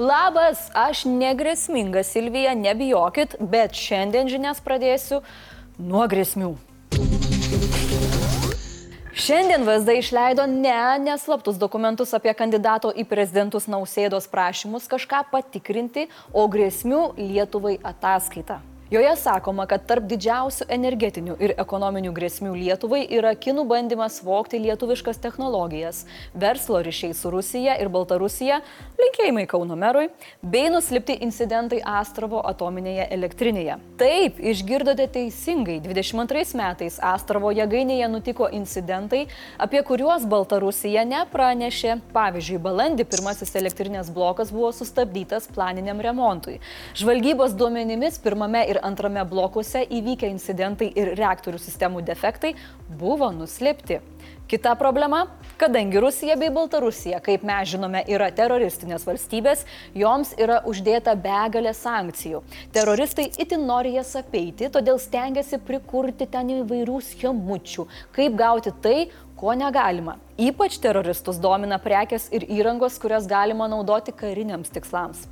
Labas, aš negresminga Silvija, nebijokit, bet šiandien žinias pradėsiu nuo grėsmių. Šiandien VSD išleido ne neslaptus dokumentus apie kandidato į prezidentus nausėdos prašymus kažką patikrinti, o grėsmių Lietuvai ataskaitą. Joje sakoma, kad tarp didžiausių energetinių ir ekonominių grėsmių Lietuvai yra kinų bandymas vokti lietuviškas technologijas, verslo ryšiai su Rusija ir Baltarusija, linkėjimai Kauno merui, bei nuslipti incidentai Astravo atominėje elektrinėje. Taip, išgirdote teisingai, 22 metais Astravo jėgainėje nutiko incidentai, apie kuriuos Baltarusija nepranešė. Pavyzdžiui, balandį pirmasis elektrinės blokas buvo sustabdytas planiniam remontui. Žvalgybos duomenimis pirmame ir antrame blokuose įvykę incidentai ir reaktorių sistemų defektai buvo nuslėpti. Kita problema - kadangi Rusija bei Baltarusija, kaip mes žinome, yra teroristinės valstybės, joms yra uždėta begalė sankcijų. Teroristai itin nori jas apeiti, todėl stengiasi prikurti ten įvairių schemučių, kaip gauti tai, ko negalima. Ypač teroristus domina prekes ir įrangos, kurias galima naudoti kariniams tikslams.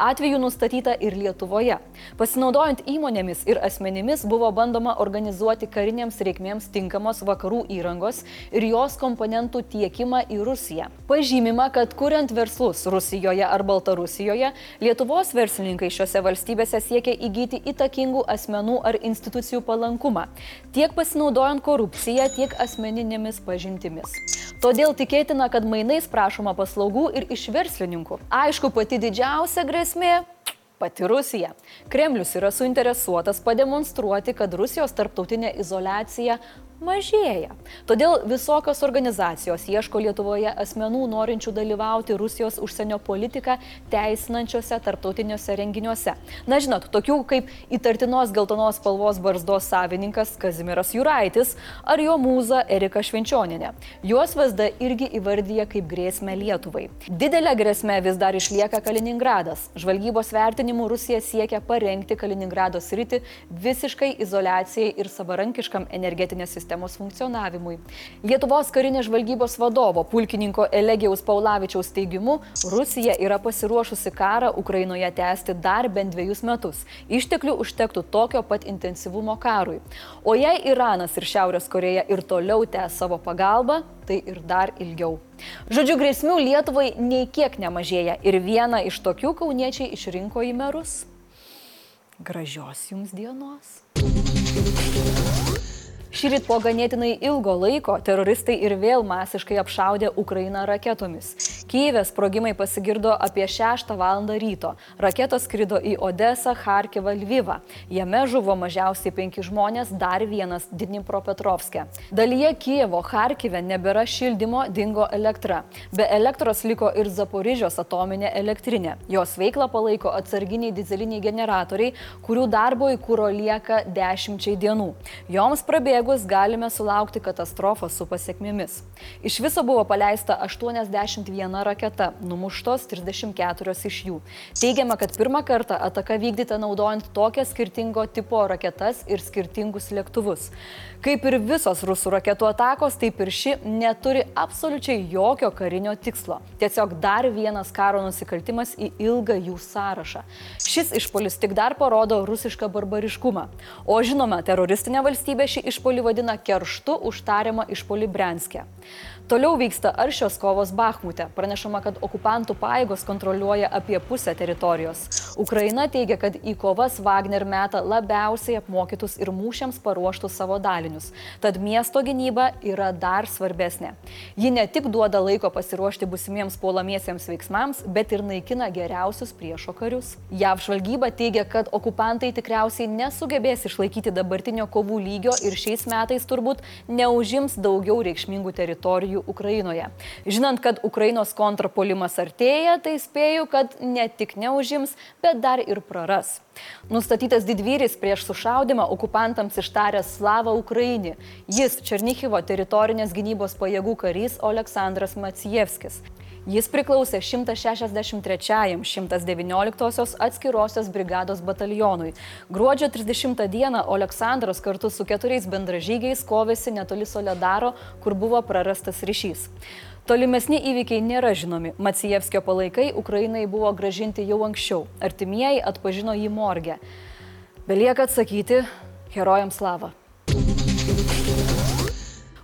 Atvejų nustatyta ir Lietuvoje. Pasinaudojant įmonėmis ir asmenimis buvo bandoma organizuoti karinėms reikmėms tinkamos vakarų įrangos ir jos komponentų tiekimą į Rusiją. Pažymima, kad kuriant verslus Rusijoje ar Baltarusijoje, Lietuvos verslininkai šiuose valstybėse siekia įgyti įtakingų asmenų ar institucijų palankumą, tiek pasinaudojant korupciją, tiek asmeninėmis pažintimis. Todėl tikėtina, kad mainais prašoma paslaugų ir iš verslininkų. Aišku, pati didžiausia grėsmė pati Rusija. Kremlius yra suinteresuotas pademonstruoti, kad Rusijos tarptautinė izolacija mažėja. Todėl visokios organizacijos ieško Lietuvoje asmenų norinčių dalyvauti Rusijos užsienio politiką teisinančiose tarptautiniuose renginiuose. Na žinot, tokių kaip įtartinos geltonos spalvos barzdos savininkas Kazimiras Juraitis ar jo mūza Erika Švenčioninė. Juos VSD irgi įvardyja kaip grėsmę Lietuvai. Didelė grėsmė vis dar išlieka Kaliningradas. Žvalgybos vertinimu Rusija siekia parengti Kaliningrado sritį visiškai izolacijai ir savarankiškam energetinės sistemos sistemos funkcionavimui. Lietuvos karinės žvalgybos vadovo pulkininko Elegijaus Paulavičiaus teigimu, Rusija yra pasiruošusi karą Ukrainoje tęsti dar bent dviejus metus. Išteklių užtektų tokio pat intensyvumo karui. O jei Iranas ir Šiaurės Koreja ir toliau tęs savo pagalbą, tai ir dar ilgiau. Žodžiu, grėsmių Lietuvai nei kiek nemažėja ir vieną iš tokių kauniečiai išrinko į merus. Gražios jums dienos. Šįryt po ganėtinai ilgo laiko teroristai ir vėl masiškai apšaudė Ukrainą raketomis. Kyivė sprogimai pasigirdo apie 6 val. ryto. Raketos skrido į Odesą, Harkivą, Lvivą. Jame žuvo mažiausiai 5 žmonės, dar vienas Dnipropetrovske. Dalyje Kievo, Harkive nebėra šildymo, dingo elektra. Be elektros liko ir Zaporižios atominė elektrinė. Jos veiklą palaiko atsarginiai dizeliniai generatoriai, kurių darbo į kūro lieka dešimčiai dienų. Joms prabėgus galime sulaukti katastrofos su pasiekmėmis. Iš viso buvo paleista 81 viena raketa, numuštos 34 iš jų. Teigiama, kad pirmą kartą ataka vykdyta naudojant tokią skirtingo tipo raketas ir skirtingus lėktuvus. Kaip ir visos rusų raketų atakos, taip ir ši neturi absoliučiai jokio karinio tikslo. Tiesiog dar vienas karo nusikaltimas į ilgą jų sąrašą. Šis išpolis tik dar parodo rusišką barbariškumą. O žinoma, teroristinė valstybė šį išpolį vadina kerštu užtariamą išpolį Brenskė. Toliau vyksta aršios kovos Bahmute. Pranešama, kad okupantų paėgos kontroliuoja apie pusę teritorijos. Ukraina teigia, kad į kovas Wagner meta labiausiai apmokytus ir mūšiams paruoštus savo dalinius. Tad miesto gynyba yra dar svarbesnė. Ji ne tik duoda laiko pasiruošti busimiems puolamiesiems veiksmams, bet ir naikina geriausius priešo karius. JAV žvalgyba teigia, kad okupantai tikriausiai nesugebės išlaikyti dabartinio kovų lygio ir šiais metais turbūt neužims daugiau reikšmingų teritorijų Ukrainoje. Žinant, kad Ukrainos kontrapolimas artėja, tai spėju, kad ne tik neužims, bet dar ir praras. Nustatytas didvyris prieš sušaudimą okupantams ištaręs Slavą Ukrainį. Jis Černychivo teritorinės gynybos pajėgų karys Aleksandras Macijevskis. Jis priklausė 163-119 atskirosios brigados batalionui. Gruodžio 30 dieną Aleksandras kartu su keturiais bendražygiais kovėsi netoli Soledaro, kur buvo prarastas ryšys. Tolimesni įvykiai nėra žinomi. Macijevskio palaikai Ukrainai buvo gražinti jau anksčiau. Artimieji atpažino jį morgę. Belieka atsakyti herojams slavą.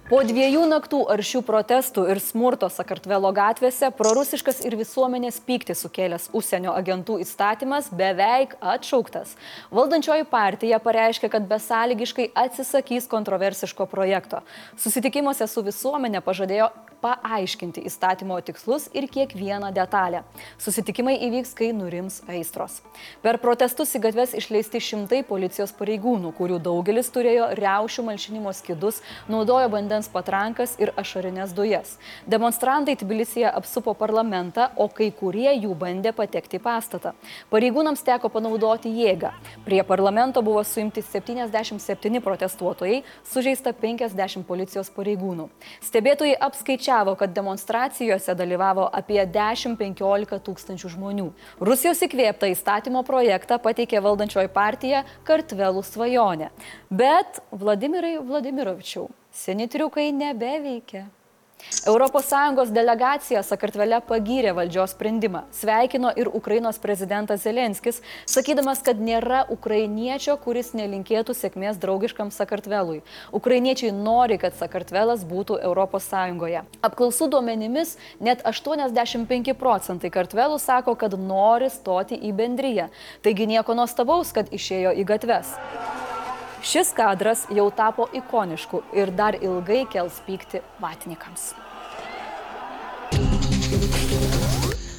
Po dviejų naktų aršių protestų ir smurto Sakartvelo gatvėse prorusiškas ir visuomenės pykti sukėlęs užsienio agentų įstatymas beveik atšauktas. Valdančioji partija pareiškė, kad besąlygiškai atsisakys kontroversiško projekto. Susitikimuose su visuomenė pažadėjo paaiškinti įstatymo tikslus ir kiekvieną detalę. Susitikimai įvyks, kai nurims aistros. Per protestus į gatves išleisti šimtai policijos pareigūnų, kurių daugelis turėjo riaušių malšinimo skidus, naudojo vandens patrankas ir ašarinės dujas. Demonstrantai Tbilisija apsupo parlamentą, o kai kurie jų bandė patekti į pastatą. Pareigūnams teko panaudoti jėgą. Prie parlamento buvo suimti 77 protestuotojai, sužeista 50 policijos pareigūnų. Stebėtojai apskaičiavo, skaičiavo, kad demonstracijose dalyvavo apie 10-15 tūkstančių žmonių. Rusijos įkvėptą įstatymo projektą pateikė valdančioji partija Kartvelų svajonė. Bet Vladimirai Vladimirovičiau, seni triukai nebeveikia. ES delegacija Sakartvele pagyrė valdžios sprendimą, sveikino ir Ukrainos prezidentas Zelenskis, sakydamas, kad nėra ukrainiečio, kuris nelinkėtų sėkmės draugiškam Sakartvelui. Ukrainiečiai nori, kad Sakartvelas būtų ES. Apklausų duomenimis net 85 procentai Kartvelų sako, kad nori stoti į bendryją. Taigi nieko nuostabaus, kad išėjo į gatves. Šis kadras jau tapo ikonišku ir dar ilgai kels pykti vatnikams.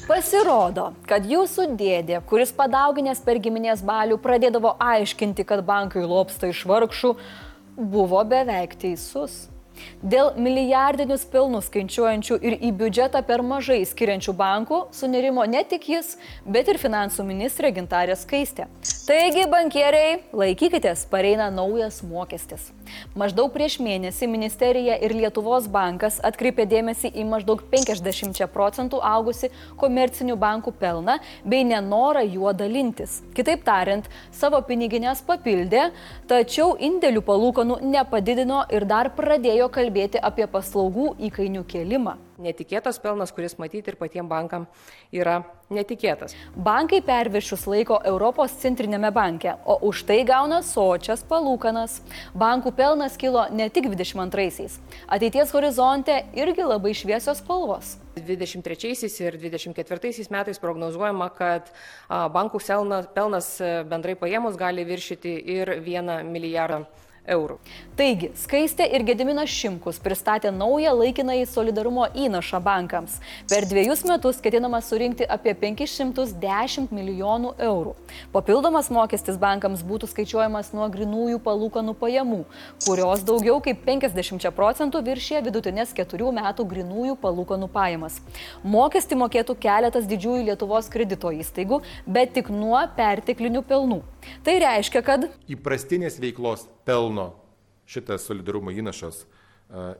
Pasirodo, kad jūsų dėdė, kuris padauginęs per giminės balių pradėdavo aiškinti, kad bankai lopsta iš vargšų, buvo beveik teisus. Dėl milijardinius pelnus skaičiuojančių ir į biudžetą per mažai skiriančių bankų sunerimo ne tik jis, bet ir finansų ministrė Gintarė Skaistė. Taigi, bankieriai, laikykitės, pareina naujas mokestis. Maždaug prieš mėnesį ministerija ir Lietuvos bankas atkreipė dėmesį į maždaug 50 procentų augusi komercinių bankų pelną bei nenorą juo dalintis. Kitaip tariant, savo piniginės papildė, tačiau indėlių palūkanų nepadidino ir dar pradėjo kalbėti apie paslaugų įkainių kelimą netikėtas pelnas, kuris matyti ir patiems bankam yra netikėtas. Bankai perviršius laiko Europos centrinėme banke, o už tai gauna sočias palūkanas. Bankų pelnas kilo ne tik 22-aisiais. Ateities horizonte irgi labai šviesios spalvos. 23 ir 24 metais prognozuojama, kad bankų pelnas bendrai paėmus gali viršyti ir 1 milijardą eurų. Taigi, Skaistė ir Gediminas Šimkus pristatė naują laikinąjį solidarumo įnašą bankams. Per dviejus metus ketinama surinkti apie 510 milijonų eurų. Papildomas mokestis bankams būtų skaičiuojamas nuo grinųjų palūkanų pajamų, kurios daugiau kaip 50 procentų viršė vidutinės keturių metų grinųjų palūkanų pajamas. Mokestį mokėtų keletas didžiųjų Lietuvos kredito įstaigų, bet tik nuo perteklinių pelnų. Tai reiškia, kad įprastinės veiklos pelno šitas solidarumo įnašas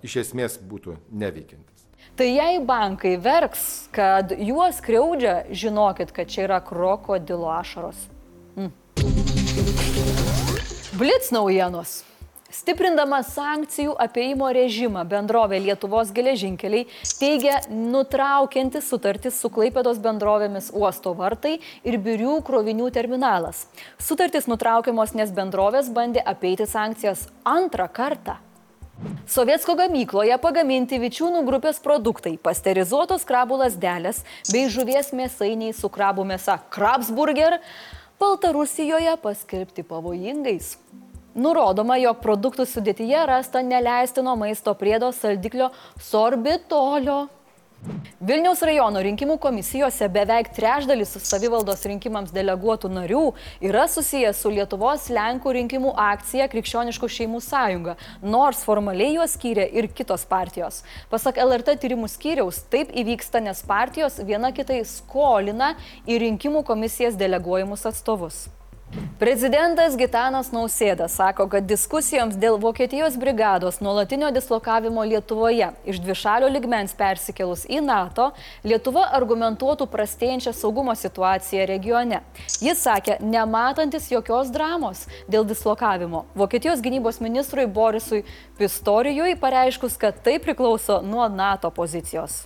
iš esmės būtų neveikiantis. Tai jei bankai verks, kad juos kreudžia, žinokit, kad čia yra krokodilo ašaros. Mm. Blitz naujienos. Stiprindama sankcijų apeimo režimą bendrovė Lietuvos geležinkeliai teigia nutraukianti sutartis su Klaipėdos bendrovėmis uosto vartai ir birių krovinių terminalas. Sutartis nutraukiamos, nes bendrovės bandė apeiti sankcijas antrą kartą. Sovietsko gamykloje pagaminti vičiūnų grupės produktai - pasterizuotos krabų lasdelės bei žuvies mėsainiai su krabų mėsa Krabsburger - Baltarusijoje paskelbti pavojingais. Nurodoma, jog produktų sudėtyje rasta neleistino maisto priedo saldiklio sorbitolio. Vilniaus rajono rinkimų komisijose beveik trečdalis savivaldos rinkimams deleguotų narių yra susijęs su Lietuvos Lenkų rinkimų akcija Krikščioniškų šeimų sąjunga, nors formaliai juos skyrė ir kitos partijos. Pasak LRT tyrimų skyriaus, taip įvyksta, nes partijos viena kitai skolina į rinkimų komisijas deleguojamus atstovus. Prezidentas Gitanas Nausėda sako, kad diskusijoms dėl Vokietijos brigados nuolatinio dislokavimo Lietuvoje iš dvišalio ligmens persikėlus į NATO, Lietuva argumentuotų prastėjančią saugumo situaciją regione. Jis sakė, nematantis jokios dramos dėl dislokavimo. Vokietijos gynybos ministrui Borisui Pistorijui pareiškus, kad tai priklauso nuo NATO pozicijos.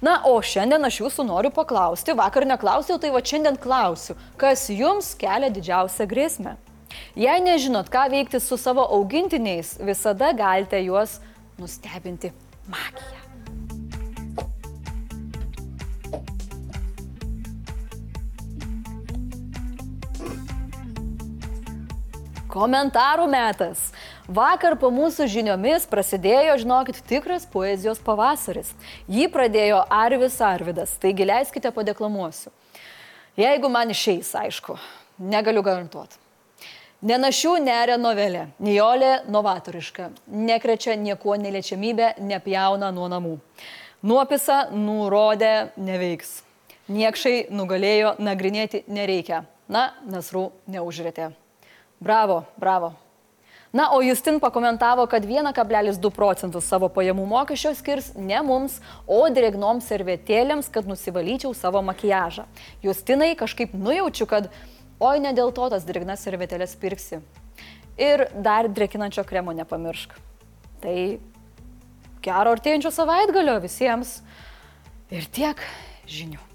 Na, o šiandien aš jūsų noriu paklausti, vakar neklausiau, tai va šiandien klausiu, kas jums kelia didžiausią grėsmę? Jei nežinot, ką veikti su savo augintiniais, visada galite juos nustebinti magija. Komentarų metas. Vakar po mūsų žiniomis prasidėjo, žinokit, tikras poezijos pavasaris. Jį pradėjo Arvis Arvidas, taigi leiskite padeklamuosiu. Jeigu man išeis, aišku, negaliu garantuoti. Nenašių neria novelė, Nijolė novatoriška, nekrečia niekuo neliečiamybė, nepjauna nuo namų. Nuopisa nurodė neveiks. Niekšai nugalėjo, nagrinėti nereikia. Na, Nasrų neužrėtė. Bravo, bravo. Na, o Justin pakomentavo, kad 1,2 procentus savo pajamų mokesčio skirs ne mums, o drėgnoms servetėlėms, kad nusivalyčiau savo makiažą. Justinai kažkaip nujaučiu, kad oi ne dėl to tas drėgnas servetėlės pirksi. Ir dar drėkinančio kremo nepamiršk. Tai gero artėjančio savaitgalio visiems. Ir tiek žinių.